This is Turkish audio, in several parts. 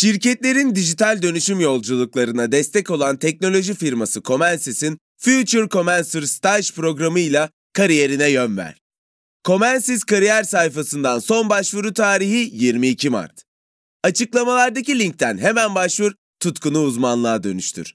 Şirketlerin dijital dönüşüm yolculuklarına destek olan teknoloji firması Comensis'in Future Comencer Stage programıyla kariyerine yön ver. Comensis kariyer sayfasından son başvuru tarihi 22 Mart. Açıklamalardaki linkten hemen başvur, tutkunu uzmanlığa dönüştür.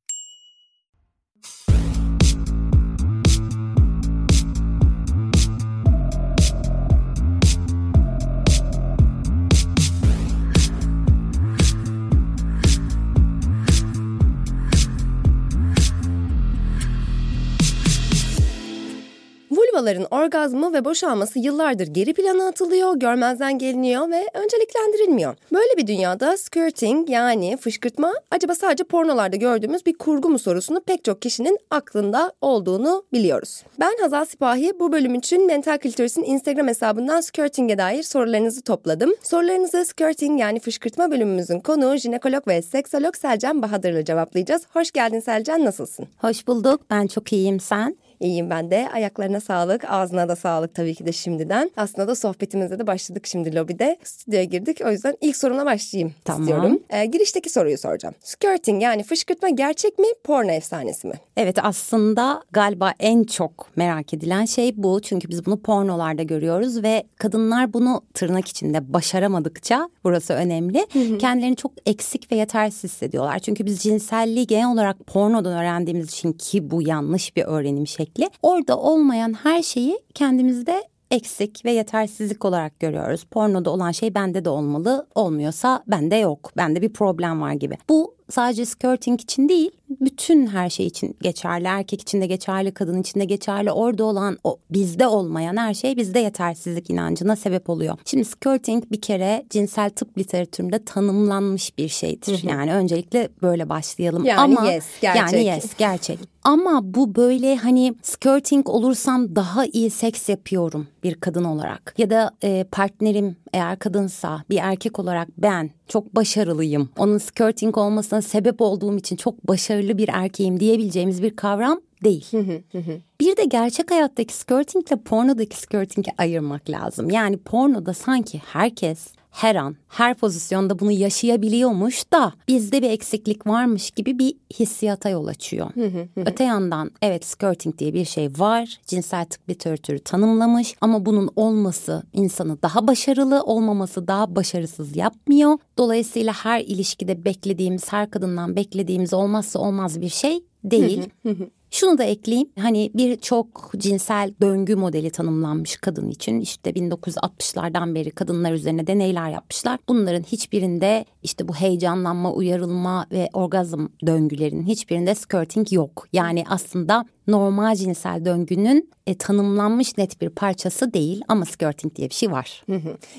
Vulvaların orgazmı ve boşalması yıllardır geri plana atılıyor, görmezden geliniyor ve önceliklendirilmiyor. Böyle bir dünyada skirting yani fışkırtma acaba sadece pornolarda gördüğümüz bir kurgu mu sorusunu pek çok kişinin aklında olduğunu biliyoruz. Ben Hazal Sipahi bu bölüm için Mental Kültürs'ün Instagram hesabından skirting'e dair sorularınızı topladım. Sorularınızı skirting yani fışkırtma bölümümüzün konuğu jinekolog ve seksolog Selcan Bahadır'la cevaplayacağız. Hoş geldin Selcan nasılsın? Hoş bulduk ben çok iyiyim sen? İyiyim ben de. Ayaklarına sağlık, ağzına da sağlık tabii ki de şimdiden. Aslında da sohbetimize de başladık şimdi lobide. Stüdyoya girdik. O yüzden ilk soruna başlayayım tamam. istiyorum. Ee, girişteki soruyu soracağım. Skirting yani fışkırtma gerçek mi, porno efsanesi mi? Evet aslında galiba en çok merak edilen şey bu. Çünkü biz bunu pornolarda görüyoruz ve kadınlar bunu tırnak içinde başaramadıkça burası önemli. Hı hı. Kendilerini çok eksik ve yetersiz hissediyorlar. Çünkü biz cinselliği genel olarak pornodan öğrendiğimiz için ki bu yanlış bir öğrenim şekli şekli. Orada olmayan her şeyi kendimizde eksik ve yetersizlik olarak görüyoruz. Pornoda olan şey bende de olmalı. Olmuyorsa bende yok. Bende bir problem var gibi. Bu sadece skirting için değil, bütün her şey için geçerli. Erkek için de geçerli, kadın için de geçerli. Orada olan, o bizde olmayan her şey bizde yetersizlik inancına sebep oluyor. Şimdi skirting bir kere cinsel tıp literatüründe tanımlanmış bir şeydir. Yani öncelikle böyle başlayalım. Yani Ama, yes, gerçek. Yani yes, gerçek. Ama bu böyle hani skirting olursam daha iyi seks yapıyorum bir kadın olarak. Ya da e, partnerim eğer kadınsa bir erkek olarak ben çok başarılıyım. Onun skirting olmasına sebep olduğum için çok başarılı bir erkeğim diyebileceğimiz bir kavram değil. bir de gerçek hayattaki skirtingle pornodaki skirtingi ayırmak lazım. Yani pornoda sanki herkes her an, her pozisyonda bunu yaşayabiliyormuş da bizde bir eksiklik varmış gibi bir hissiyata yol açıyor. Öte yandan evet skirting diye bir şey var. Cinsel tıp literatürü tanımlamış ama bunun olması insanı daha başarılı, olmaması daha başarısız yapmıyor. Dolayısıyla her ilişkide beklediğimiz, her kadından beklediğimiz olmazsa olmaz bir şey değil. Şunu da ekleyeyim. Hani birçok cinsel döngü modeli tanımlanmış kadın için. İşte 1960'lardan beri kadınlar üzerine deneyler yapmışlar. Bunların hiçbirinde işte bu heyecanlanma, uyarılma ve orgazm döngülerinin hiçbirinde skirting yok. Yani aslında normal cinsel döngünün e, tanımlanmış net bir parçası değil ama skirting diye bir şey var.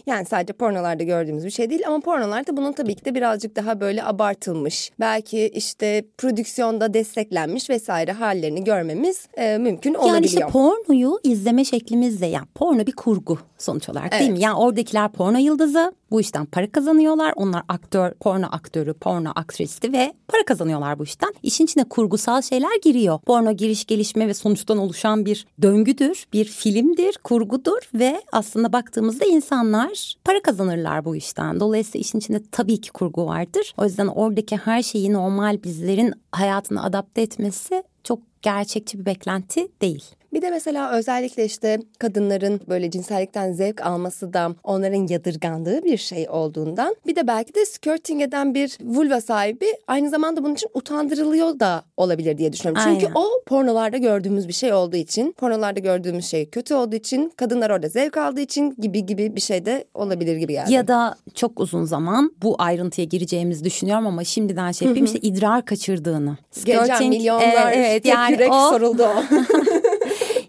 Yani sadece pornolarda gördüğümüz bir şey değil ama pornolarda bunun tabii ki de birazcık daha böyle abartılmış. Belki işte prodüksiyonda desteklenmiş vesaire hallerini görmemiz e, mümkün olabiliyor. Yani işte pornoyu izleme şeklimizde yani porno bir kurgu sonuç olarak evet. değil mi? Yani oradakiler porno yıldızı bu işten para kazanıyorlar. Onlar aktör, porno aktörü, porno aktristi ve para kazanıyorlar bu işten. İşin içine kurgusal şeyler giriyor. Porno giriş gelişme ve sonuçtan oluşan bir döngüdür, bir filmdir, kurgudur ve aslında baktığımızda insanlar para kazanırlar bu işten. Dolayısıyla işin içinde tabii ki kurgu vardır. O yüzden oradaki her şeyi normal bizlerin hayatına adapte etmesi çok gerçekçi bir beklenti değil. Bir de mesela özellikle işte kadınların böyle cinsellikten zevk alması da onların yadırgandığı bir şey olduğundan bir de belki de skirting eden bir vulva sahibi aynı zamanda bunun için utandırılıyor da olabilir diye düşünüyorum. Aynen. Çünkü o pornolarda gördüğümüz bir şey olduğu için, pornolarda gördüğümüz şey kötü olduğu için, kadınlar orada zevk aldığı için gibi gibi bir şey de olabilir gibi geldi. Ya da çok uzun zaman bu ayrıntıya gireceğimizi düşünüyorum ama şimdiden şey yapayım işte idrar kaçırdığını. Skirting, Geçen milyonlar evet, evet yani yürek o... soruldu o.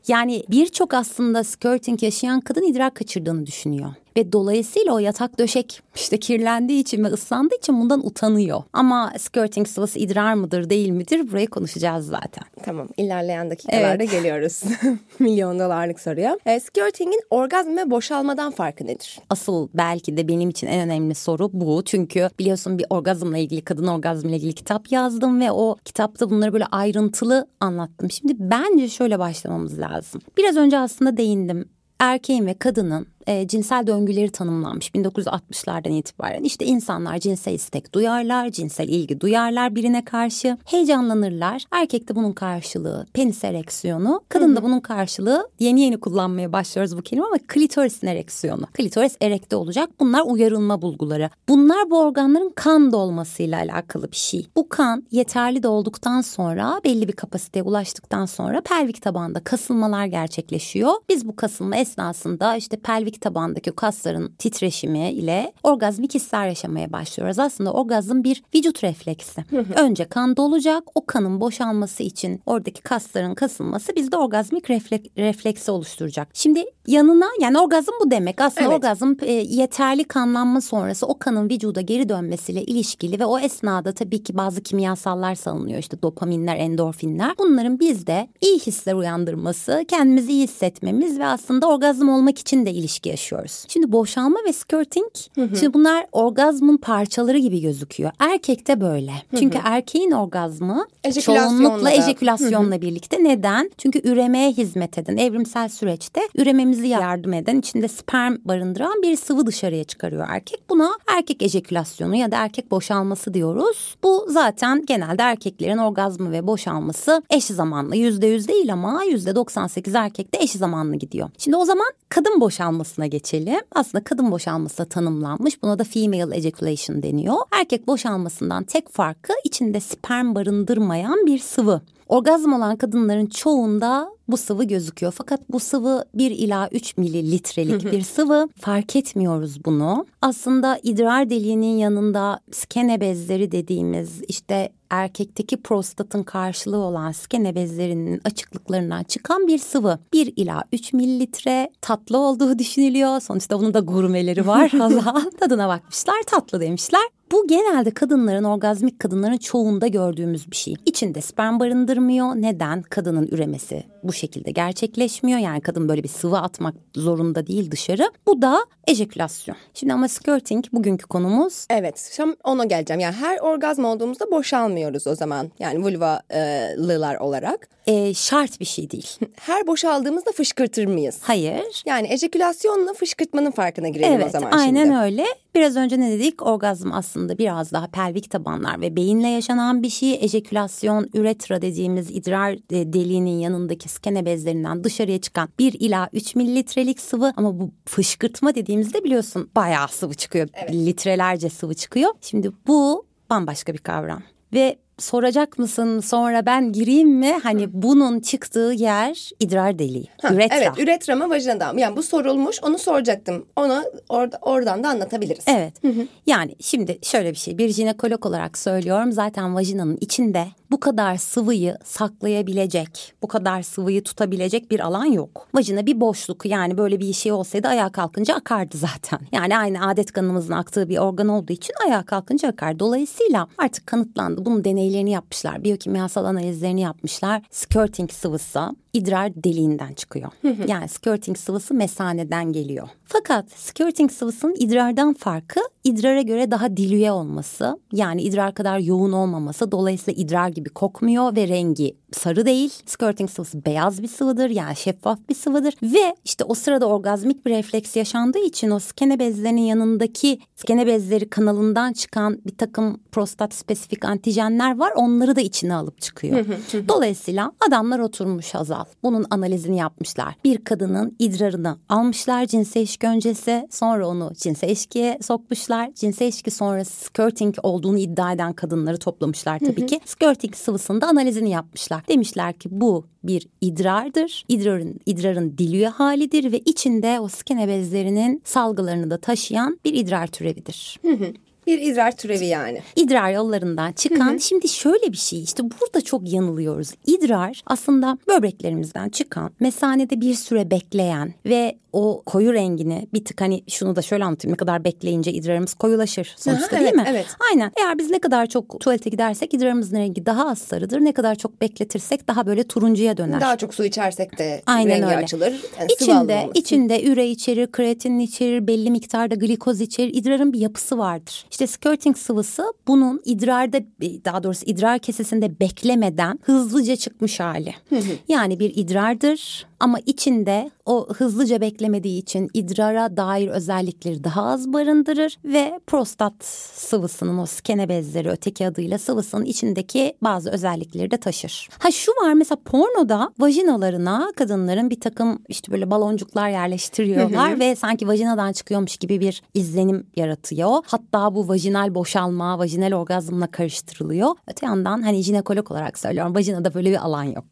Yani birçok aslında skirting yaşayan kadın idrar kaçırdığını düşünüyor. Ve dolayısıyla o yatak döşek işte kirlendiği için ve ıslandığı için bundan utanıyor. Ama skirting sıvısı idrar mıdır değil midir burayı konuşacağız zaten. Tamam ilerleyen dakikalarda Evet. geliyoruz. Milyon dolarlık soruya. E, skirting'in orgazm ve boşalmadan farkı nedir? Asıl belki de benim için en önemli soru bu. Çünkü biliyorsun bir orgazmla ilgili, kadın orgazmla ilgili kitap yazdım ve o kitapta bunları böyle ayrıntılı anlattım. Şimdi bence şöyle başlamamız lazım. Biraz önce aslında değindim. Erkeğin ve kadının e, cinsel döngüleri tanımlanmış 1960'lardan itibaren. İşte insanlar cinsel istek duyarlar, cinsel ilgi duyarlar birine karşı, heyecanlanırlar. Erkek de bunun karşılığı penis ereksiyonu, kadın da bunun karşılığı yeni yeni kullanmaya başlıyoruz bu kelime ama klitorisin ereksiyonu. Klitoris erekte olacak. Bunlar uyarılma bulguları. Bunlar bu organların kan dolmasıyla alakalı bir şey. Bu kan yeterli dolduktan sonra belli bir kapasiteye ulaştıktan sonra pelvik tabanda kasılmalar gerçekleşiyor. Biz bu kasılma esnasında işte pelvik tabandaki kasların titreşimi ile orgazmik hisler yaşamaya başlıyoruz. Aslında orgazm bir vücut refleksi. Önce kan dolacak. O kanın boşalması için oradaki kasların kasılması bizde orgazmik reflek- refleksi oluşturacak. Şimdi yanına yani orgazm bu demek. Aslında Evet. orgazm e, yeterli kanlanma sonrası o kanın vücuda geri dönmesiyle ilişkili ve o esnada tabii ki bazı kimyasallar salınıyor. İşte dopaminler, endorfinler. Bunların bizde iyi hisler uyandırması, kendimizi iyi hissetmemiz ve aslında orgazm olmak için de ilişki yaşıyoruz. Şimdi boşalma ve skirting, şimdi bunlar orgazmın parçaları gibi gözüküyor. Erkekte böyle. Çünkü erkeğin orgazmı Ejekülasyonla çoğunlukla ejekülasyonla birlikte. Neden? Çünkü üremeye hizmet eden, evrimsel süreçte ürememizi yardım eden, içinde sperm barındıran bir sıvı dışarıya çıkarıyor erkek. Buna erkek ejekülasyonu ya da erkek boşalması diyoruz. Bu zaten genelde erkeklerin orgazmı ve boşalması eş zamanlı. Yüzde yüz değil ama yüzde 98 erkekte eş zamanlı gidiyor. Şimdi o zaman kadın boşalmasına geçelim. Aslında kadın boşalması da tanımlanmış. Buna da female ejaculation deniyor. Erkek boşalmasından tek farkı içinde sperm barındırmayan bir sıvı. Orgazm olan kadınların çoğunda bu sıvı gözüküyor. Fakat bu sıvı 1 ila 3 mililitrelik bir sıvı. Fark etmiyoruz bunu. Aslında idrar deliğinin yanında skene bezleri dediğimiz işte erkekteki prostatın karşılığı olan skene bezlerinin açıklıklarından çıkan bir sıvı. 1 ila 3 mililitre tatlı olduğu düşünülüyor. Sonuçta bunun da gurmeleri var. Tadına bakmışlar tatlı demişler. Bu genelde kadınların, orgazmik kadınların çoğunda gördüğümüz bir şey. İçinde sperm barındırmıyor. Neden? Kadının üremesi bu şekilde gerçekleşmiyor. Yani kadın böyle bir sıvı atmak zorunda değil dışarı. Bu da ejekülasyon. Şimdi ama skirting bugünkü konumuz. Evet, şimdi ona geleceğim. Yani her orgazm olduğumuzda boşalmıyoruz o zaman. Yani vulvalılar olarak. e, şart bir şey değil. Her boşaldığımızda fışkırtır mıyız? Hayır. Yani ejekülasyonla fışkırtmanın farkına girelim o Evet zaman aynen şimdi. öyle. Biraz önce ne dedik? Orgazm aslında biraz daha pelvik tabanlar ve beyinle yaşanan bir şey. Ejekülasyon, üretra dediğimiz idrar e, deliğinin yanındaki skene bezlerinden dışarıya çıkan 1 ila 3 mililitrelik sıvı. Ama bu fışkırtma dediğimizde biliyorsun bayağı sıvı çıkıyor. Litrelerce sıvı çıkıyor. Şimdi bu bambaşka bir kavram. Ve soracak mısın sonra ben gireyim mi? Hani bunun çıktığı yer idrar deliği. Ha, üretra. Evet, üretra mı vajinada mı? Yani bu sorulmuş, onu soracaktım. Onu orada, oradan da anlatabiliriz. Evet. Yani şimdi şöyle bir şey. Bir jinekolog olarak söylüyorum. Zaten vajinanın içinde bu kadar sıvıyı saklayabilecek, bu kadar sıvıyı tutabilecek bir alan yok. Vajina bir boşluk. Yani böyle bir şey olsaydı ayağa kalkınca akardı zaten. Yani aynı adet kanımızın aktığı bir organ olduğu için ayağa kalkınca akar. Dolayısıyla artık kanıtlandı. Bunun deneylerini yapmışlar. Biyokimyasal analizlerini yapmışlar. Skirting sıvısı idrar deliğinden çıkıyor. yani skirting sıvısı mesaneden geliyor. Fakat skirting sıvısının idrardan farkı idrara göre daha dilüye olması. Yani idrar kadar yoğun olmaması. Dolayısıyla idrar gibi kokmuyor ve rengi sarı değil. Skirting sıvısı beyaz bir sıvıdır yani şeffaf bir sıvıdır. Ve işte o sırada orgazmik bir refleks yaşandığı için o skene bezlerinin yanındaki skene bezleri kanalından çıkan bir takım prostat spesifik antijenler var. Onları da içine alıp çıkıyor. Dolayısıyla adamlar oturmuş Hazal. Bunun analizini yapmışlar. Bir kadının idrarını almışlar cinsel ilişki öncesi. Sonra onu cinsel ilişkiye sokmuşlar. Cinsel ilişki sonrası skirting olduğunu iddia eden kadınları toplamışlar tabii ki. Skirting sıvısında analizini yapmışlar. Demişler ki bu bir idrardır. İdrarın, idrarın dilüye halidir ve içinde o skene bezlerinin salgılarını da taşıyan bir idrar türevidir. Bir idrar türevi yani. İdrar yollarından çıkan şimdi şöyle bir şey işte burada çok yanılıyoruz. İdrar aslında böbreklerimizden çıkan mesanede bir süre bekleyen ve o koyu rengini bir tık hani şunu da şöyle anlatayım ne kadar bekleyince idrarımız koyulaşır sonuçta Aha, değil evet, mi? evet. Aynen eğer biz ne kadar çok tuvalete gidersek idrarımızın rengi daha az sarıdır. Ne kadar çok bekletirsek daha böyle turuncuya döner. Daha çok su içersek de Aynen rengi öyle. açılır. Yani sıvı İçinde, içinde üre içerir, kreatin içerir, belli miktarda glikoz içerir. İdrarın bir yapısı vardır. İşte skirting sıvısı bunun idrarda daha doğrusu idrar kesesinde beklemeden hızlıca çıkmış hali. yani bir idrardır ama içinde o hızlıca beklemediği için idrara dair özellikleri daha az barındırır ve prostat sıvısının o skene bezleri öteki adıyla sıvısının içindeki bazı özellikleri de taşır. Ha şu var mesela pornoda vajinalarına kadınların bir takım işte böyle baloncuklar yerleştiriyorlar ve sanki vajinadan çıkıyormuş gibi bir izlenim yaratıyor. Hatta bu vajinal boşalma, vajinal orgazmla karıştırılıyor. Öte yandan hani jinekolog olarak söylüyorum vajinada böyle bir alan yok.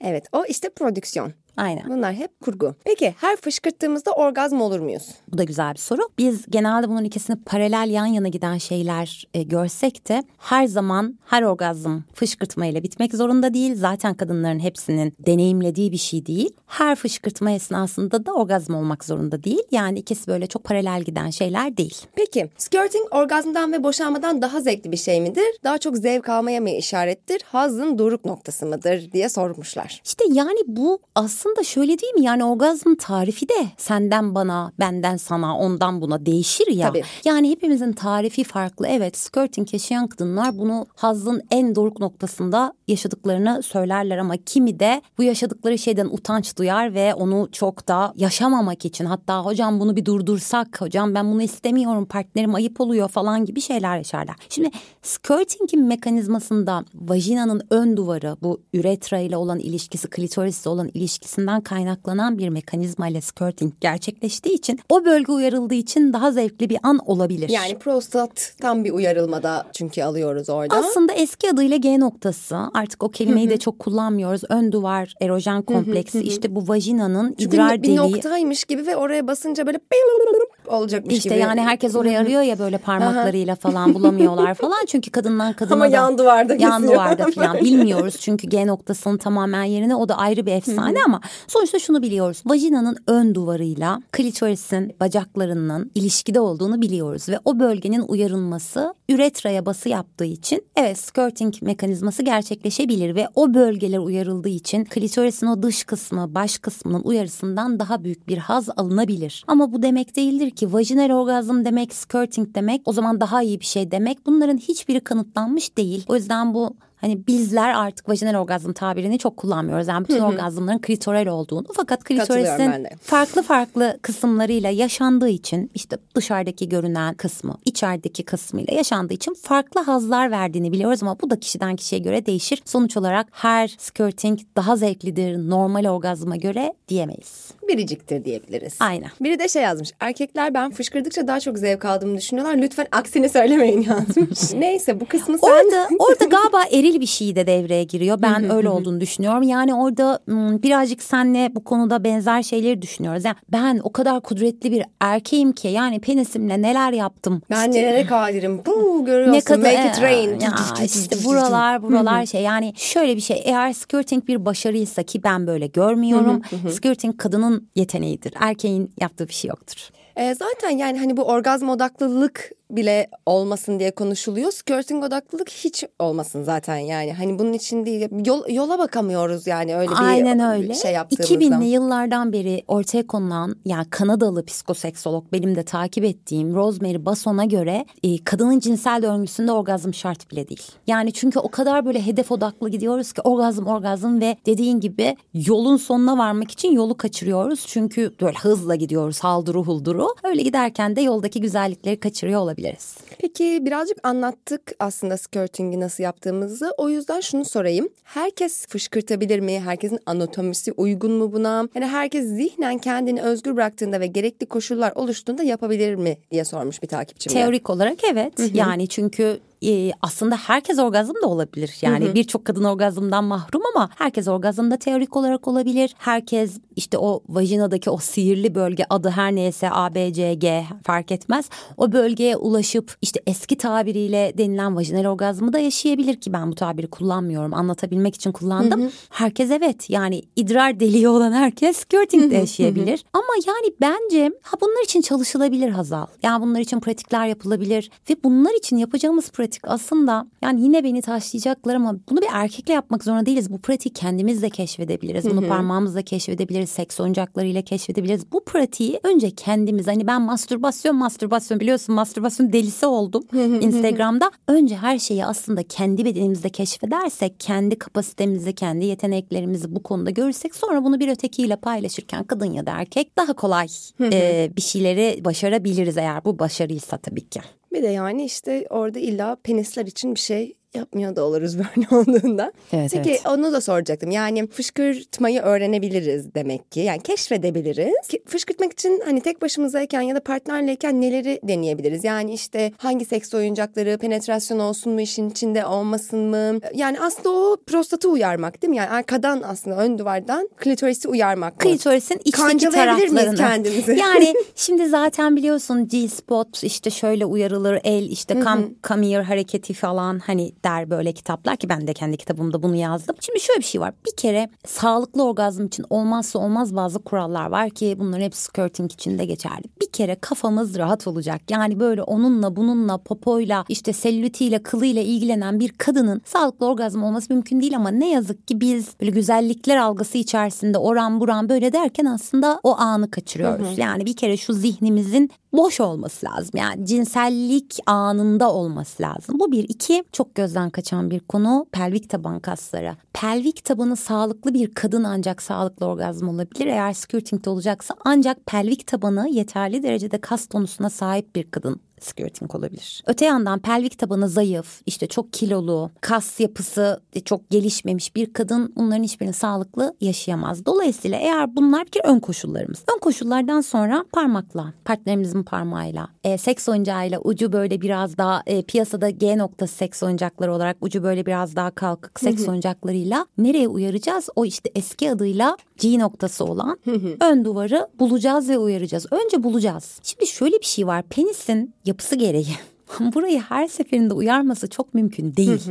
Evet o işte prodüksiyon. Aynen. Bunlar hep kurgu. Peki her fışkırttığımızda orgazm olur muyuz? Bu da güzel bir soru. Biz genelde bunun ikisini paralel yan yana giden şeyler e, görsek de her zaman her orgazm fışkırtma ile bitmek zorunda değil. Zaten kadınların hepsinin deneyimlediği bir şey değil. Her fışkırtma esnasında da orgazm olmak zorunda değil. Yani ikisi böyle çok paralel giden şeyler değil. Peki skirting orgazmdan ve boşanmadan daha zevkli bir şey midir? Daha çok zevk almaya mı işarettir? Hazın doruk noktası mıdır diye sormuşlar. İşte yani bu aslında şöyle değil mi? Yani orgazm tarifi de senden bana, benden sana, ondan buna değişir ya. Tabii. Yani hepimizin tarifi farklı. Evet, skirting yaşayan kadınlar bunu hazın en doruk noktasında yaşadıklarını söylerler ama kimi de bu yaşadıkları şeyden utanç duyar ve onu çok da yaşamamak için hatta hocam bunu bir durdursak, hocam ben bunu istemiyorum, partnerim ayıp oluyor falan gibi şeyler yaşarlar. Şimdi skirtingin mekanizmasında vajinanın ön duvarı bu üretra ile olan ilişkisi, klitorisle olan ilişkisinden kaynaklanan bir mekanizma ile skirting gerçekleştiği için o bölge uyarıldığı için daha zevkli bir an olabilir. Yani prostat tam bir uyarılmada çünkü alıyoruz orada. Aslında eski adıyla G noktası artık o kelimeyi de çok kullanmıyoruz. Ön duvar, erojen kompleksi işte bu vajinanın Çünkü idrar bir deliği. noktaymış gibi ve oraya basınca böyle olacakmış İşte gibi. yani herkes oraya arıyor ya böyle parmaklarıyla falan bulamıyorlar falan. Çünkü kadından kadına Ama da yan duvarda yan duvarda falan bilmiyoruz. Çünkü G noktasının tamamen yerine o da ayrı bir efsane ama sonuçta şunu biliyoruz. Vajinanın ön duvarıyla klitorisin bacaklarının ilişkide olduğunu biliyoruz ve o bölgenin uyarılması üretraya bası yaptığı için evet skirting mekanizması gerçekleşebilir ve o bölgeler uyarıldığı için klitorisin o dış kısmı baş kısmının uyarısından daha büyük bir haz alınabilir. Ama bu demek değildir ki vajinal orgazm demek skirting demek o zaman daha iyi bir şey demek. Bunların hiçbiri kanıtlanmış değil. O yüzden bu Hani bizler artık vajinal orgazm tabirini çok kullanmıyoruz. Yani bütün orgazmların klitoral olduğunu. Fakat klitorisin farklı farklı kısımlarıyla yaşandığı için işte dışarıdaki görünen kısmı, içerideki kısmıyla yaşandığı için farklı hazlar verdiğini biliyoruz ama bu da kişiden kişiye göre değişir. Sonuç olarak her skirting daha zevklidir normal orgazma göre diyemeyiz. Biriciktir diyebiliriz. Aynen. Biri de şey yazmış. Erkekler ben fışkırdıkça daha çok zevk aldığımı düşünüyorlar. Lütfen aksini söylemeyin yazmış. Neyse bu kısmı sen... Orada orada galiba eril bir şey de devreye giriyor. Ben öyle olduğunu düşünüyorum. Yani orada birazcık senle bu konuda benzer şeyleri düşünüyoruz. Yani ben o kadar kudretli bir erkeğim ki yani penisimle neler yaptım. Ben İşte- nelere kadirim. Bu görüyorsun. ne kadar Make it rain. Ya işte buralar buralar şey yani şöyle bir şey eğer skirting bir başarıysa ki ben böyle görmüyorum. skirting kadının yeteneğidir. Erkeğin yaptığı bir şey yoktur. Ee, zaten yani hani bu orgazm odaklılık bile olmasın diye konuşuluyor. Skirting odaklılık hiç olmasın zaten yani. Hani bunun için değil. Yol, yola bakamıyoruz yani öyle bir Aynen öyle. şey yaptığımızda. 2000'li yıllardan beri ortaya konulan yani Kanadalı psikoseksolog benim de takip ettiğim Rosemary Basson'a göre e, kadının cinsel döngüsünde orgazm şart bile değil. Yani çünkü o kadar böyle hedef odaklı gidiyoruz ki orgazm orgazm ve dediğin gibi yolun sonuna varmak için yolu kaçırıyoruz. Çünkü böyle hızla gidiyoruz halduru hulduru. Öyle giderken de yoldaki güzellikleri kaçırıyor olabiliriz. Peki birazcık anlattık aslında skirting'i nasıl yaptığımızı. O yüzden şunu sorayım. Herkes fışkırtabilir mi? Herkesin anatomisi uygun mu buna? Yani herkes zihnen kendini özgür bıraktığında ve gerekli koşullar oluştuğunda yapabilir mi diye sormuş bir takipçim. Teorik olarak evet. Yani çünkü e, aslında herkes orgazm da olabilir. Yani birçok kadın orgazmdan mahrum ama herkes orgazmda teorik olarak olabilir. Herkes işte o vajinadaki o sihirli bölge adı her neyse A, B, C, G fark etmez. O bölgeye ulaşıp işte eski tabiriyle denilen vajinal orgazmı da yaşayabilir ki ben bu tabiri kullanmıyorum. Anlatabilmek için kullandım. Herkes evet yani idrar deliği olan herkes skirting de yaşayabilir. Ama yani bence ha bunlar için çalışılabilir Hazal. Yani bunlar için pratikler yapılabilir ve bunlar için yapacağımız pratik aslında yani yine beni taşlayacaklar ama bunu bir erkekle yapmak zorunda değiliz. Bu pratiği kendimiz de keşfedebiliriz. Bunu parmağımızla keşfedebiliriz. Seks oyuncaklarıyla keşfedebiliriz. Bu pratiği önce kendimiz hani ben mastürbasyon mastürbasyon biliyorsun mastürbasyon delisi oldum Instagram'da. Önce her şeyi aslında kendi bedenimizde keşfedersek, kendi kapasitemizde, kendi yeteneklerimizi bu konuda görürsek sonra bunu bir ötekiyle paylaşırken kadın ya da erkek daha kolay e, bir şeyleri başarabiliriz eğer bu başarıysa tabii ki. Bir de yani işte orada illa penisler için bir şey yapmıyor da oluruz böyle olduğunda. Evet, Peki evet. onu da soracaktım. Yani fışkırtmayı öğrenebiliriz demek ki. Yani keşfedebiliriz. Fışkırtmak için hani tek başımızdayken ya da partnerleyken neleri deneyebiliriz? Yani işte hangi seks oyuncakları, penetrasyon olsun mu işin içinde olmasın mı? Yani aslında o prostatı uyarmak değil mi? Yani arkadan aslında ön duvardan klitorisi uyarmak. Klitorisin içteki taraflarını. kendimizi? Yani şimdi zaten biliyorsun G-spot işte şöyle uyarılır el işte come, come here hareketi falan hani der böyle kitaplar ki ben de kendi kitabımda bunu yazdım. Şimdi şöyle bir şey var bir kere sağlıklı orgazm için olmazsa olmaz bazı kurallar var ki bunların hepsi skirting için de geçerli. Bir kere kafamız rahat olacak yani böyle onunla bununla popoyla işte sellütiyle kılıyla ilgilenen bir kadının sağlıklı orgazm olması mümkün değil ama ne yazık ki biz böyle güzellikler algısı içerisinde oran buran böyle derken aslında o anı kaçırıyoruz. Yani bir kere şu zihnimizin boş olması lazım. Yani cinsellik anında olması lazım. Bu bir. iki çok gözden kaçan bir konu pelvik taban kasları. Pelvik tabanı sağlıklı bir kadın ancak sağlıklı orgazm olabilir. Eğer skirtingde olacaksa ancak pelvik tabanı yeterli derecede kas tonusuna sahip bir kadın skirting olabilir. Öte yandan pelvik tabanı zayıf, işte çok kilolu, kas yapısı çok gelişmemiş bir kadın bunların hiçbirini sağlıklı yaşayamaz. Dolayısıyla eğer bunlar bir ön koşullarımız. Ön koşullardan sonra parmakla, partnerimizin parmağıyla, e, seks oyuncağıyla ucu böyle biraz daha e, piyasada G noktası seks oyuncakları olarak ucu böyle biraz daha kalkık seks oyuncaklarıyla nereye uyaracağız? O işte eski adıyla G noktası olan ön duvarı bulacağız ve uyaracağız. Önce bulacağız. Şimdi şöyle bir şey var. Penisin yapısı gereği burayı her seferinde uyarması çok mümkün değil.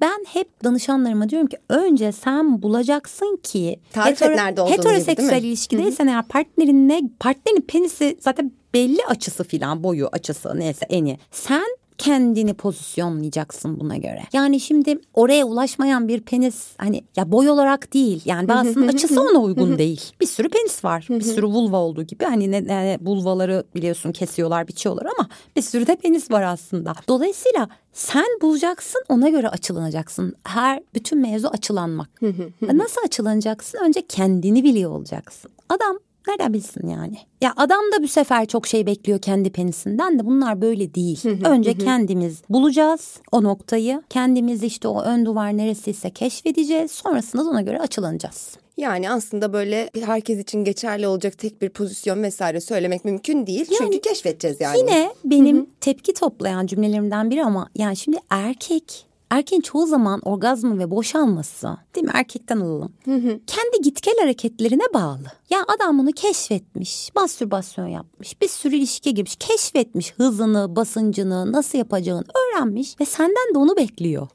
ben hep danışanlarıma diyorum ki önce sen bulacaksın ki Tarif et nerede gibi, heteroseksüel ilişkideysen eğer partnerinle partnerin penisi zaten belli açısı filan boyu açısı neyse eni. Sen kendini pozisyonlayacaksın buna göre. Yani şimdi oraya ulaşmayan bir penis hani ya boy olarak değil yani bazısının açısı ona uygun değil. Bir sürü penis var. Bir sürü vulva olduğu gibi hani ne, ne vulvaları biliyorsun kesiyorlar biçiyorlar ama bir sürü de penis var aslında. Dolayısıyla sen bulacaksın ona göre açılanacaksın. Her bütün mevzu açılanmak. Nasıl açılanacaksın? Önce kendini biliyor olacaksın. Adam Nereden bilsin yani? Ya adam da bu sefer çok şey bekliyor kendi penisinden de bunlar böyle değil. Önce kendimiz bulacağız o noktayı. Kendimiz işte o ön duvar neresiyse keşfedeceğiz. Sonrasında da ona göre açılanacağız. Yani aslında böyle herkes için geçerli olacak tek bir pozisyon vesaire söylemek mümkün değil. Yani Çünkü keşfedeceğiz yani. Yine benim tepki toplayan cümlelerimden biri ama yani şimdi erkek Erkeğin çoğu zaman orgazmı ve boşalması değil mi erkekten alalım. Kendi git gel hareketlerine bağlı. Ya adam bunu keşfetmiş, mastürbasyon yapmış, bir sürü ilişkiye girmiş, keşfetmiş hızını, basıncını, nasıl yapacağını öğrenmiş ve senden de onu bekliyor.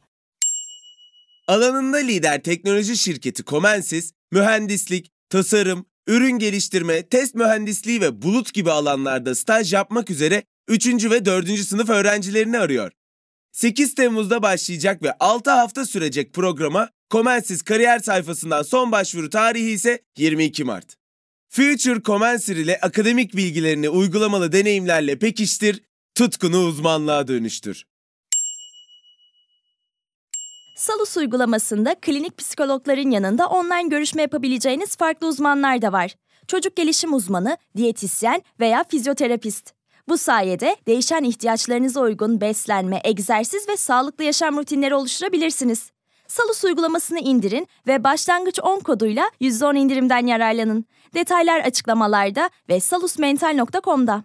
Alanında lider teknoloji şirketi Comensis, mühendislik, tasarım, ürün geliştirme, test mühendisliği ve bulut gibi alanlarda staj yapmak üzere 3. ve 4. sınıf öğrencilerini arıyor. 8 Temmuz'da başlayacak ve 6 hafta sürecek programa Comensis kariyer sayfasından son başvuru tarihi ise 22 Mart. Future Comensir ile akademik bilgilerini uygulamalı deneyimlerle pekiştir, tutkunu uzmanlığa dönüştür. Salus uygulamasında klinik psikologların yanında online görüşme yapabileceğiniz farklı uzmanlar da var. Çocuk gelişim uzmanı, diyetisyen veya fizyoterapist. Bu sayede değişen ihtiyaçlarınıza uygun beslenme, egzersiz ve sağlıklı yaşam rutinleri oluşturabilirsiniz. Salus uygulamasını indirin ve başlangıç 10 koduyla %10 indirimden yararlanın. Detaylar açıklamalarda ve salusmental.com'da.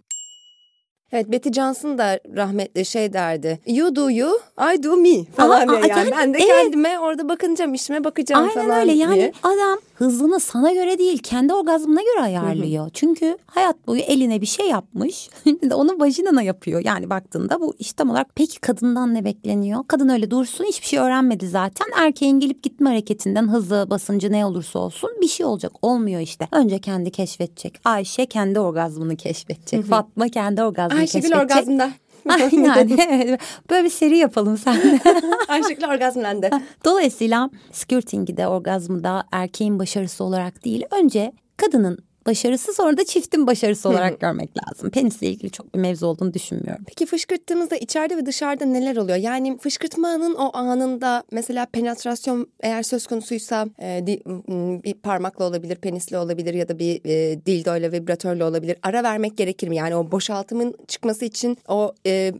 Evet Betty Johnson da rahmetli şey derdi. You do you, I do me falan Aa, diye yani. yani, ben de evet. kendime orada bakınacağım, işime bakacağım Aynen falan öyle yani diye. adam hızını sana göre değil kendi orgazmına göre ayarlıyor. Çünkü hayat boyu eline bir şey yapmış onu vajinana yapıyor. Yani baktığında bu iş tam olarak peki kadından ne bekleniyor? Kadın öyle dursun hiçbir şey öğrenmedi zaten. Erkeğin gelip gitme hareketinden hızı basıncı ne olursa olsun bir şey olacak. Olmuyor işte. Önce kendi keşfedecek. Ayşe kendi orgazmını keşfedecek. Fatma kendi orgazmını Ayşegül keşfedecek. orgazmda. Yani evet. Böyle bir seri yapalım seninle. Ayşegül orgazmlendi. Dolayısıyla skirting'i de orgazmı da erkeğin başarısı olarak değil önce kadının başarısı sonra da çiftin başarısı olarak görmek lazım. Penisle ilgili çok bir mevzu olduğunu düşünmüyorum. Peki fışkırttığımızda içeride ve dışarıda neler oluyor? Yani fışkırtmanın o anında mesela penetrasyon eğer söz konusuysa e, di- bir parmakla olabilir, penisle olabilir ya da bir e, dildoyla, vibratörle olabilir. Ara vermek gerekir mi? Yani o boşaltımın çıkması için o e,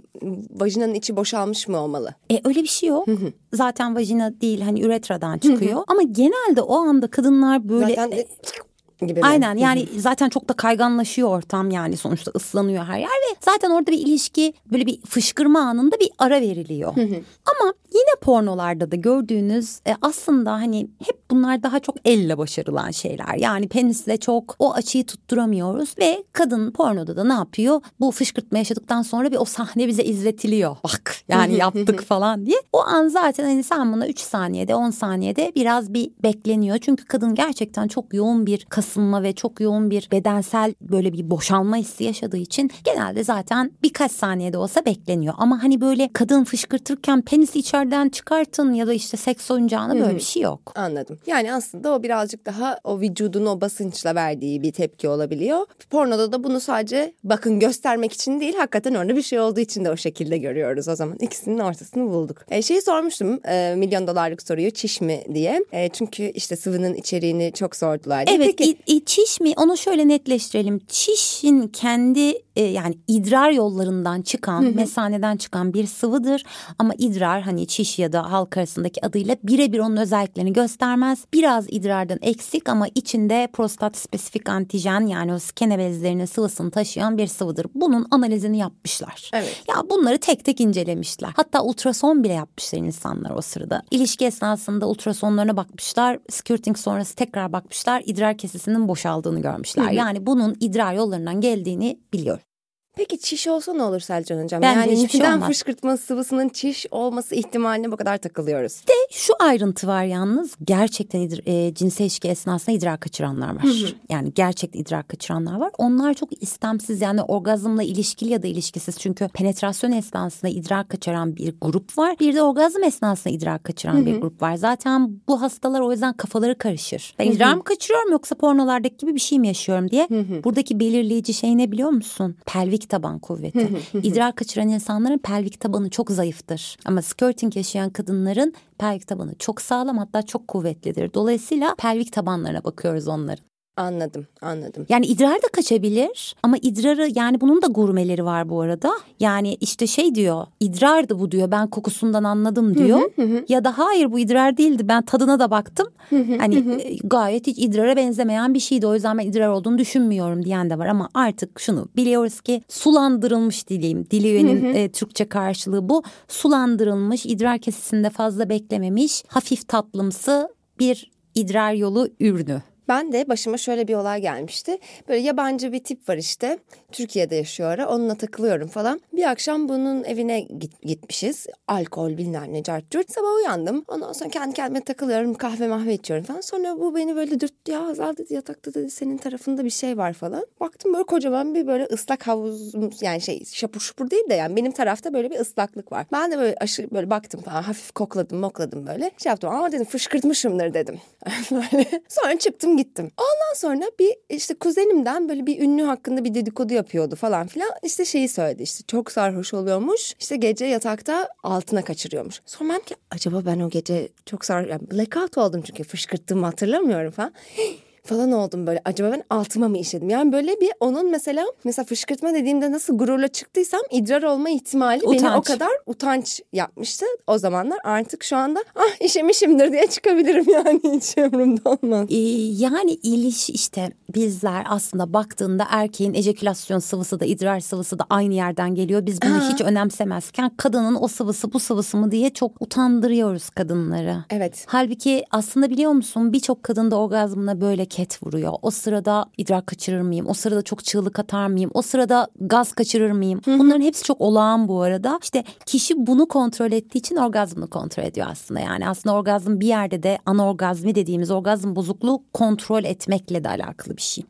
vajinanın içi boşalmış mı olmalı? E öyle bir şey yok. Zaten vajina değil hani üretradan çıkıyor. Ama genelde o anda kadınlar böyle Zaten de- gibi mi? Aynen yani zaten çok da kayganlaşıyor ortam yani sonuçta ıslanıyor her yer ve zaten orada bir ilişki böyle bir fışkırma anında bir ara veriliyor. Ama yine pornolarda da gördüğünüz e, aslında hani hep bunlar daha çok elle başarılan şeyler. Yani penisle çok o açıyı tutturamıyoruz ve kadın pornoda da ne yapıyor? Bu fışkırtma yaşadıktan sonra bir o sahne bize izletiliyor. Bak yani yaptık falan diye. O an zaten hani sen buna 3 saniyede 10 saniyede biraz bir bekleniyor. Çünkü kadın gerçekten çok yoğun bir kasılma ve çok yoğun bir bedensel böyle bir boşalma hissi yaşadığı için genelde zaten birkaç saniyede olsa bekleniyor. Ama hani böyle kadın fışkırtırken penisi içeriden çıkartın ya da işte seks oyuncağına böyle bir şey yok. Anladım. Yani aslında o birazcık daha o vücudun o basınçla verdiği bir tepki olabiliyor. Pornoda da bunu sadece bakın göstermek için değil hakikaten orada bir şey olduğu için de o şekilde görüyoruz o zaman. İkisinin ortasını bulduk. E, şeyi sormuştum e, milyon dolarlık soruyu çiş mi diye. E, çünkü işte sıvının içeriğini çok sordular. diye. Evet Peki, i- çiş mi onu şöyle netleştirelim. Çişin kendi e, yani idrar yollarından çıkan mesaneden çıkan bir sıvıdır. Ama idrar hani çiş ya da halk arasındaki adıyla birebir onun özelliklerini göstermez. Biraz idrardan eksik ama içinde prostat spesifik antijen yani o skene bezlerinin sıvısını taşıyan bir sıvıdır. Bunun analizini yapmışlar. Evet. Ya bunları tek tek incelemişler. Hatta ultrason bile yapmışlar insanlar o sırada. İlişki esnasında ultrasonlarına bakmışlar. Skirting sonrası tekrar bakmışlar. İdrar kesesinin boşaldığını görmüşler. Yani bunun idrar yollarından geldiğini biliyor. Peki çiş olsa ne olur Selcan Hocam? Bence yani hiçbir şey olmaz. fışkırtma sıvısının çiş olması ihtimaline bu kadar takılıyoruz? De şu ayrıntı var yalnız gerçekten e, cinsel ilişki esnasında idrar kaçıranlar var. Yani gerçekten idrar kaçıranlar var. Onlar çok istemsiz yani orgazmla ilişkili ya da ilişkisiz. Çünkü penetrasyon esnasında idrar kaçıran bir grup var. Bir de orgazm esnasında idrar kaçıran bir grup var. Zaten bu hastalar o yüzden kafaları karışır. Ben idrar mı kaçırıyorum yoksa pornolardaki gibi bir şey mi yaşıyorum diye. Buradaki belirleyici şey ne biliyor musun? Pelvik taban kuvveti. İdrar kaçıran insanların pelvik tabanı çok zayıftır. Ama skirting yaşayan kadınların pelvik tabanı çok sağlam hatta çok kuvvetlidir. Dolayısıyla pelvik tabanlarına bakıyoruz onların. Anladım, anladım. Yani idrar da kaçabilir ama idrarı yani bunun da gurmeleri var bu arada. Yani işte şey diyor idrardı bu diyor ben kokusundan anladım diyor. Ya da hayır bu idrar değildi ben tadına da baktım. hani e, gayet hiç idrara benzemeyen bir şeydi o yüzden ben idrar olduğunu düşünmüyorum diyen de var. Ama artık şunu biliyoruz ki sulandırılmış dileyim. Diliyenin e, Türkçe karşılığı bu. Sulandırılmış idrar kesesinde fazla beklememiş hafif tatlımsı bir idrar yolu ürünü. Ben de başıma şöyle bir olay gelmişti. Böyle yabancı bir tip var işte. Türkiye'de yaşıyor ara. Onunla takılıyorum falan. Bir akşam bunun evine git, gitmişiz. Alkol bilmem ne cart curt. Sabah uyandım. Ondan sonra kendi kendime takılıyorum. Kahve mahve içiyorum falan. Sonra bu beni böyle dürttü. Ya Hazal dedi yatakta dedi senin tarafında bir şey var falan. Baktım böyle kocaman bir böyle ıslak havuz yani şey şapur şupur değil de yani benim tarafta böyle bir ıslaklık var. Ben de böyle aşırı böyle baktım falan hafif kokladım mokladım böyle. Şey yaptım ama dedim fışkırtmışımdır dedim. böyle. Sonra çıktım gittim. Ondan sonra bir işte kuzenimden böyle bir ünlü hakkında bir dedikodu yapıyordu falan filan. İşte şeyi söyledi işte çok sarhoş oluyormuş. İşte gece yatakta altına kaçırıyormuş. Ben ki acaba ben o gece çok sarhoş yani blackout oldum çünkü fışkırttığımı hatırlamıyorum falan. Falan oldum böyle. Acaba ben altıma mı işledim? Yani böyle bir onun mesela mesela fışkırtma dediğimde nasıl gururla çıktıysam idrar olma ihtimali beni o Utanç. kadar utanç yapmıştı. O zamanlar artık şu anda ah işemişimdir diye çıkabilirim yani hiç umurumda olmaz. Ee, yani iliş işte bizler aslında baktığında erkeğin ejekülasyon sıvısı da idrar sıvısı da aynı yerden geliyor. Biz bunu hiç önemsemezken kadının o sıvısı bu sıvısı mı diye çok utandırıyoruz kadınları. Evet. Halbuki aslında biliyor musun birçok kadın da orgazmına böyle ket vuruyor. O sırada idrar kaçırır mıyım? O sırada çok çığlık atar mıyım? O sırada gaz kaçırır mıyım? Bunların hepsi çok olağan bu arada. İşte kişi bunu kontrol ettiği için orgazmını kontrol ediyor aslında. Yani aslında orgazm bir yerde de anorgazmi dediğimiz orgazm bozukluğu kontrol etmekle de alakalı bir şey.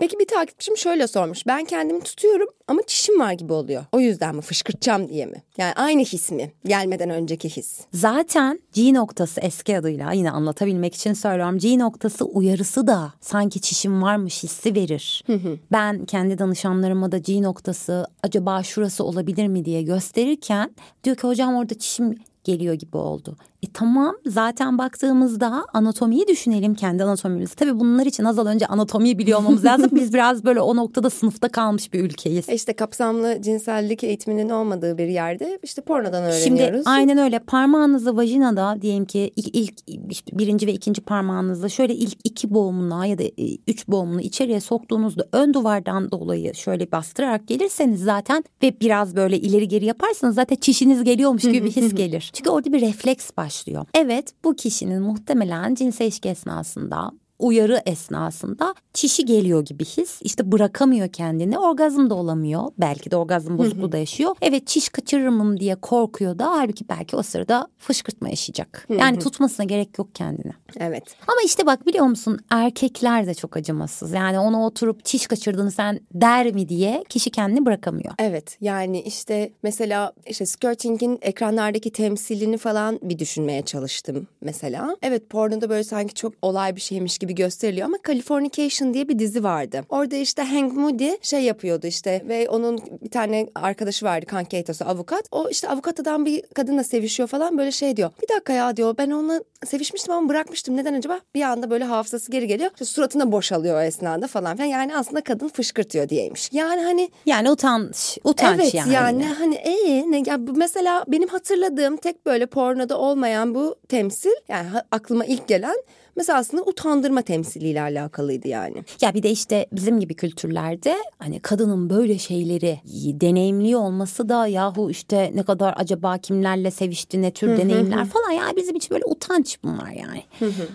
Peki bir takipçim şöyle sormuş. Ben kendimi tutuyorum ama çişim var gibi oluyor. O yüzden mi fışkırtacağım diye mi? Yani aynı his mi? Gelmeden önceki his. Zaten G noktası eski adıyla yine anlatabilmek için söylüyorum. G noktası uyarısı da sanki çişim varmış hissi verir. Ben kendi danışanlarıma da G noktası acaba şurası olabilir mi diye gösterirken diyor ki hocam orada çişim geliyor gibi oldu. E tamam zaten baktığımızda anatomiyi düşünelim kendi anatomimizi. Tabii bunlar için az önce anatomiyi biliyor olmamız lazım. Biz biraz böyle o noktada sınıfta kalmış bir ülkeyiz. E İşte kapsamlı cinsellik eğitiminin olmadığı bir yerde işte pornodan Şimdi öğreniyoruz. aynen öyle parmağınızı vajinada diyelim ki ilk, ilk birinci ve ikinci parmağınızla şöyle ilk iki boğumuna ya da e, üç boğumunu içeriye soktuğunuzda ön duvardan dolayı şöyle bastırarak gelirseniz zaten ve biraz böyle ileri geri yaparsanız zaten çişiniz geliyormuş gibi bir his gelir. Çünkü orada bir refleks başlıyor. Evet bu kişinin muhtemelen cinsel ilişki esnasında uyarı esnasında çişi geliyor gibi his. İşte bırakamıyor kendini. Orgazm da olamıyor. Belki de orgazm bozukluğu da yaşıyor. Evet çiş kaçırır mıyım diye korkuyor da halbuki belki o sırada fışkırtma yaşayacak. Yani tutmasına gerek yok kendini. Evet. Ama işte bak biliyor musun erkekler de çok acımasız. Yani onu oturup çiş kaçırdığını sen der mi diye kişi kendini bırakamıyor. Evet yani işte mesela işte skirting'in ekranlardaki temsilini falan bir düşünmeye çalıştım mesela. Evet pornoda böyle sanki çok olay bir şeymiş gibi gösteriliyor ama Californication diye bir dizi vardı. Orada işte Hank Moody şey yapıyordu işte ve onun bir tane arkadaşı vardı kankeytosu avukat. O işte avukat adam bir kadınla sevişiyor falan böyle şey diyor. Bir dakika ya diyor ben onunla sevişmiştim ama bırakmıştım. Neden acaba? Bir anda böyle hafızası geri geliyor. İşte suratına boşalıyor o esnada falan filan. Yani aslında kadın fışkırtıyor diyeymiş. Yani hani Yani utanç, utanç evet yani. yani. hani ee, ne, ya mesela benim hatırladığım tek böyle pornoda olmayan bu temsil yani aklıma ilk gelen mesela aslında utandırma temsiliyle alakalıydı yani. Ya bir de işte bizim gibi kültürlerde hani kadının böyle şeyleri deneyimliyor olması da yahu işte ne kadar acaba kimlerle sevişti ne tür deneyimler falan ya bizim için böyle utanç bunlar yani.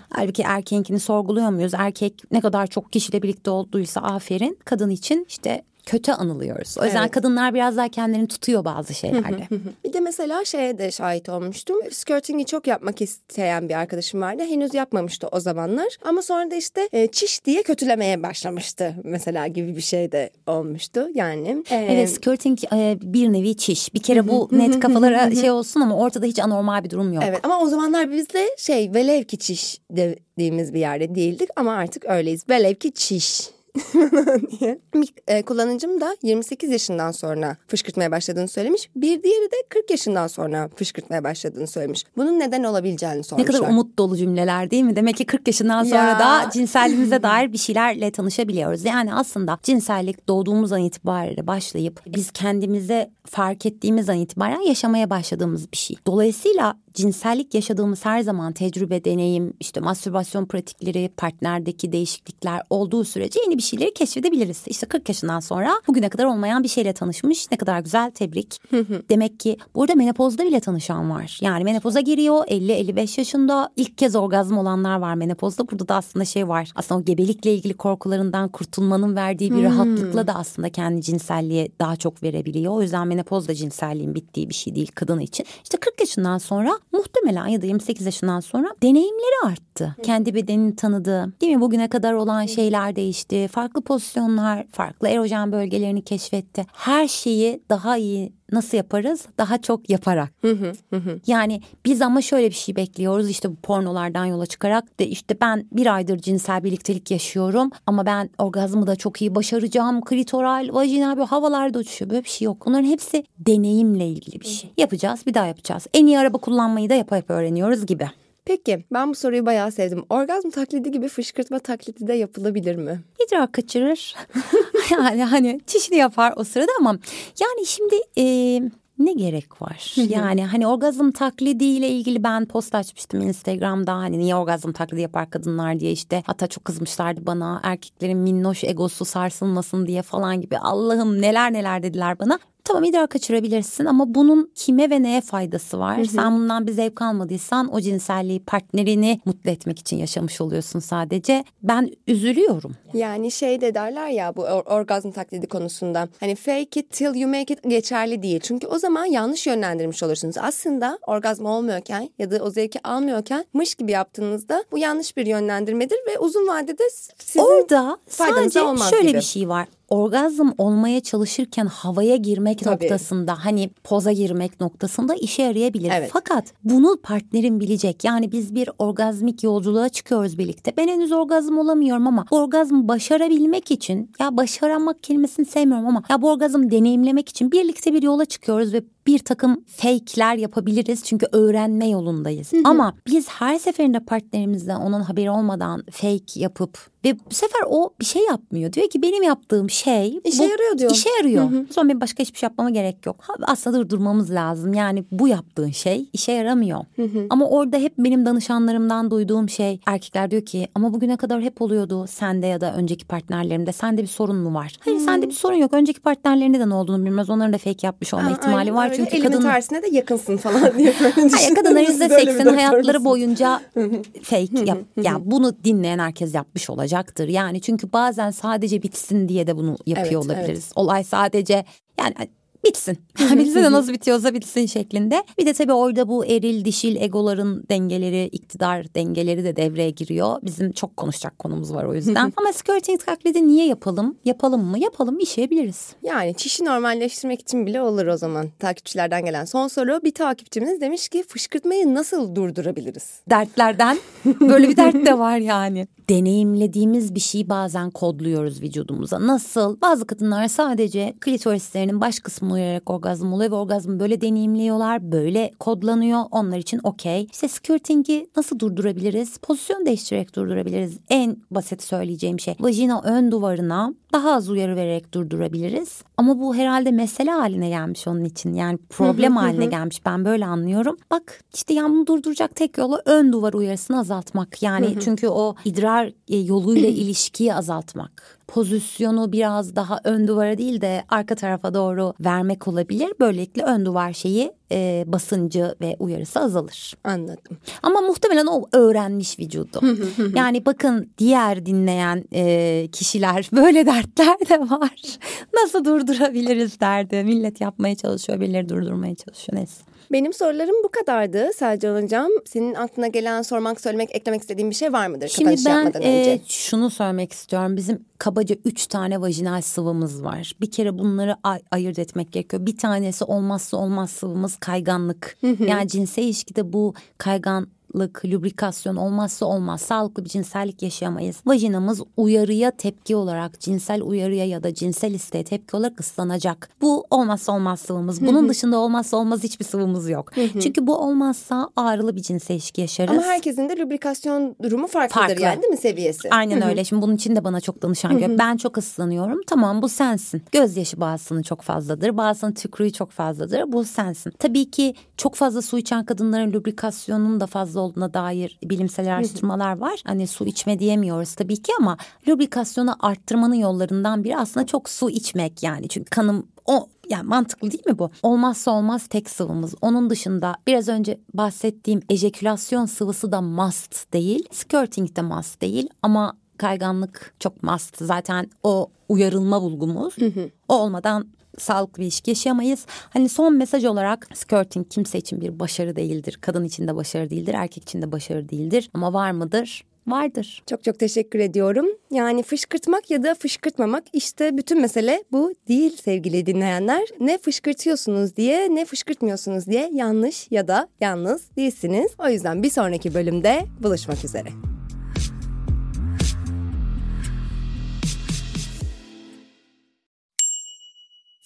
Halbuki erkeğinkini sorguluyor muyuz? Erkek ne kadar çok kişiyle birlikte olduysa aferin kadın için işte kötü anılıyoruz. O yüzden Evet. kadınlar biraz daha kendini tutuyor bazı şeylerde. Bir de mesela şeye de şahit olmuştum. Skirting'i çok yapmak isteyen bir arkadaşım vardı. Henüz yapmamıştı o zamanlar. Ama sonra da işte e, çiş diye kötülemeye başlamıştı mesela gibi bir şey de olmuştu. Yani e, Evet skirting e, bir nevi çiş. Bir kere bu net kafalara şey olsun ama ortada hiç anormal bir durum yok. Evet ama o zamanlar biz de şey velev ki çiş dediğimiz bir yerde değildik ama artık öyleyiz. Velev ki çiş. diye. Bir e, kullanıcım da 28 yaşından sonra fışkırtmaya başladığını söylemiş. Bir diğeri de 40 yaşından sonra fışkırtmaya başladığını söylemiş. Bunun neden olabileceğini Ne sormuşlar. kadar umut dolu cümleler değil mi? Demek ki 40 yaşından sonra Ya. da cinselliğimize dair bir şeylerle tanışabiliyoruz. Yani aslında cinsellik doğduğumuz an itibariyle başlayıp biz kendimize fark ettiğimiz an itibaren yaşamaya başladığımız bir şey. Dolayısıyla cinsellik yaşadığımız her zaman tecrübe, deneyim, işte mastürbasyon pratikleri, partnerdeki değişiklikler olduğu sürece yeni bir şeyleri keşfedebiliriz. İşte 40 yaşından sonra bugüne kadar olmayan bir şeyle tanışmış. Ne kadar güzel tebrik. Demek ki burada menopozda bile tanışan var. Yani menopoza giriyor 50-55 yaşında ilk kez orgazm olanlar var menopozda. Burada da aslında şey var. Aslında o gebelikle ilgili korkularından kurtulmanın verdiği bir rahatlıkla da aslında kendi cinselliğe daha çok verebiliyor. O yüzden menopoz da cinselliğin bittiği bir şey değil kadın için. İşte 40 yaşından sonra muhtemelen ya da 28 yaşından sonra deneyimleri arttı. Kendi bedenini tanıdı. Değil mi? Bugüne kadar olan şeyler değişti. Farklı pozisyonlar, farklı erojen bölgelerini keşfetti. Her şeyi daha iyi nasıl yaparız? Daha çok yaparak. Yani biz ama şöyle bir şey bekliyoruz işte bu pornolardan yola çıkarak de işte ben bir aydır cinsel birliktelik yaşıyorum ama ben orgazmı da çok iyi başaracağım. Klitoral, vajinal böyle havalarda uçuşuyor. Böyle bir şey yok. Onların hepsi deneyimle ilgili bir şey. Yapacağız bir daha yapacağız. En iyi araba kullanmayı da yapa yapa öğreniyoruz gibi. Peki ben bu soruyu bayağı sevdim. Orgazm taklidi gibi fışkırtma taklidi de yapılabilir mi? İdrar kaçırır. yani hani çişini yapar o sırada ama yani şimdi e, ne gerek var? yani hani orgazm taklidiyle ilgili ben post açmıştım Instagram'da hani niye orgazm taklidi yapar kadınlar diye işte hatta çok kızmışlardı bana erkeklerin minnoş egosu sarsılmasın diye falan gibi Allah'ım neler neler dediler bana. Tamam idrar kaçırabilirsin ama bunun kime ve neye faydası var? Hı hı. Sen bundan bir zevk almadıysan o cinselliği partnerini mutlu etmek için yaşamış oluyorsun sadece. Ben üzülüyorum. Yani şey de derler ya bu or orgazm taklidi konusunda. Hani fake it till you make it geçerli değil. Çünkü o zaman yanlış yönlendirmiş olursunuz. Aslında orgazm olmuyorken ya da o zevki almıyorken mış gibi yaptığınızda bu yanlış bir yönlendirmedir ve uzun vadede sizin Orada sadece şöyle gibi. bir şey var orgazm olmaya çalışırken havaya girmek Tabii. noktasında hani poza girmek noktasında işe yarayabilir. Evet. Fakat bunu partnerin bilecek. Yani biz bir orgazmik yolculuğa çıkıyoruz birlikte. Ben henüz orgazm olamıyorum ama orgazm başarabilmek için ya başaramak kelimesini sevmiyorum ama ya bu orgazm deneyimlemek için birlikte bir yola çıkıyoruz ve bir takım fake'ler yapabiliriz çünkü öğrenme yolundayız. Hı hı. Ama biz her seferinde partnerimizden onun haberi olmadan fake yapıp ve bu sefer o bir şey yapmıyor. Diyor ki benim yaptığım şey işe bu, yarıyor diyor. İşe yarıyor. Hı hı. Sonra benim başka hiçbir şey yapmama gerek yok. Aslında durdurmamız lazım. Yani bu yaptığın şey işe yaramıyor. Hı hı. Ama orada hep benim danışanlarımdan duyduğum şey erkekler diyor ki ama bugüne kadar hep oluyordu sende ya da önceki partnerlerimde sende bir sorun mu var? Hayır hı. sende bir sorun yok. Önceki partnerlerinde de ne olduğunu bilmez. Onların da fake yapmış olma ha, ihtimali aynen, var. Çünkü Elimin kadın tersine de yakınsın falan diye böyle Hayır kadınların yüzde seksen hayatları boyunca fake yap. yani bunu dinleyen herkes yapmış olacaktır. Yani çünkü bazen sadece bitsin diye de bunu yapıyor evet, olabiliriz. Evet. Olay sadece yani bitsin. bitsin de nasıl bitiyorsa bitsin şeklinde. Bir de tabii orada bu eril dişil egoların dengeleri, iktidar dengeleri de devreye giriyor. Bizim çok konuşacak konumuz var o yüzden. Ama skirting taklidi niye yapalım? Yapalım mı? Yapalım işleyebiliriz. Yani çişi normalleştirmek için bile olur o zaman. Takipçilerden gelen son soru. Bir takipçimiz demiş ki fışkırtmayı nasıl durdurabiliriz? Dertlerden böyle bir dert de var yani. Deneyimlediğimiz bir şeyi bazen kodluyoruz vücudumuza. Nasıl? Bazı kadınlar sadece klitorislerinin baş kısmı uyarak orgazm oluyor ve orgazmı böyle deneyimliyorlar. Böyle kodlanıyor. Onlar için okey. İşte skirting'i nasıl durdurabiliriz? Pozisyon değiştirerek durdurabiliriz. En basit söyleyeceğim şey. Vajina ön duvarına daha az uyarı vererek durdurabiliriz. Ama bu herhalde mesele haline gelmiş onun için. Yani problem haline gelmiş. Ben böyle anlıyorum. Bak işte yani bunu durduracak tek yolu ön duvar uyarısını azaltmak. Yani çünkü o idrar e, yoluyla ilişkiyi azaltmak pozisyonu biraz daha ön duvara değil de arka tarafa doğru vermek olabilir. Böylelikle ön duvar şeyi e, basıncı ve uyarısı azalır. Anladım. Ama muhtemelen o öğrenmiş vücudu. yani bakın diğer dinleyen e, kişiler böyle dertler de var. Nasıl durdurabiliriz derdi. Millet yapmaya çalışıyor, birileri durdurmaya çalışıyor. Neyse. Benim sorularım bu kadardı Selcan Hocam. Senin aklına gelen, sormak, söylemek, eklemek istediğin bir şey var mıdır? Şimdi ben e, şunu söylemek istiyorum. Bizim kabaca üç tane vajinal sıvımız var. Bir kere bunları ay- ayırt etmek gerekiyor. Bir tanesi olmazsa olmaz sıvımız kayganlık. yani cinsel ilişkide bu kaygan lık, lubrikasyon olmazsa olmaz. Sağlıklı bir cinsellik yaşayamayız. Vajinamız uyarıya tepki olarak, cinsel uyarıya ya da cinsel isteğe tepki olarak ıslanacak. Bu olmazsa olmaz sıvımız. Bunun dışında olmazsa olmaz hiçbir sıvımız yok. Çünkü bu olmazsa ağrılı bir cinsel ilişki yaşarız. Ama herkesin de lubrikasyon durumu farklıdır Farklı. yani değil mi seviyesi? Aynen öyle. Şimdi bunun için de bana çok danışan geliyor. Ben çok ıslanıyorum. Tamam bu sensin. Gözyaşı bazısının çok fazladır. Bazısının tükrüğü çok fazladır. Bu sensin. Tabii ki çok fazla su içen kadınların lubrikasyonunun da fazla olduğuna dair bilimsel araştırmalar var. Hani su içme diyemiyoruz tabii ki ama lubrikasyonu arttırmanın yollarından biri aslında çok su içmek yani. Çünkü kanım o yani mantıklı değil mi bu? Olmazsa olmaz tek sıvımız. Onun dışında biraz önce bahsettiğim ejekülasyon sıvısı da must değil. Skirting de must değil ama kayganlık çok must. Zaten o uyarılma bulgumuz. O olmadan sağlıklı bir ilişki yaşayamayız. Hani son mesaj olarak skirting kimse için bir başarı değildir. Kadın için de başarı değildir, erkek için de başarı değildir. Ama var mıdır? vardır. Çok çok teşekkür ediyorum. Yani fışkırtmak ya da fışkırtmamak işte bütün mesele bu değil sevgili dinleyenler. Ne fışkırtıyorsunuz diye ne fışkırtmıyorsunuz diye yanlış ya da yalnız değilsiniz. O yüzden bir sonraki bölümde buluşmak üzere.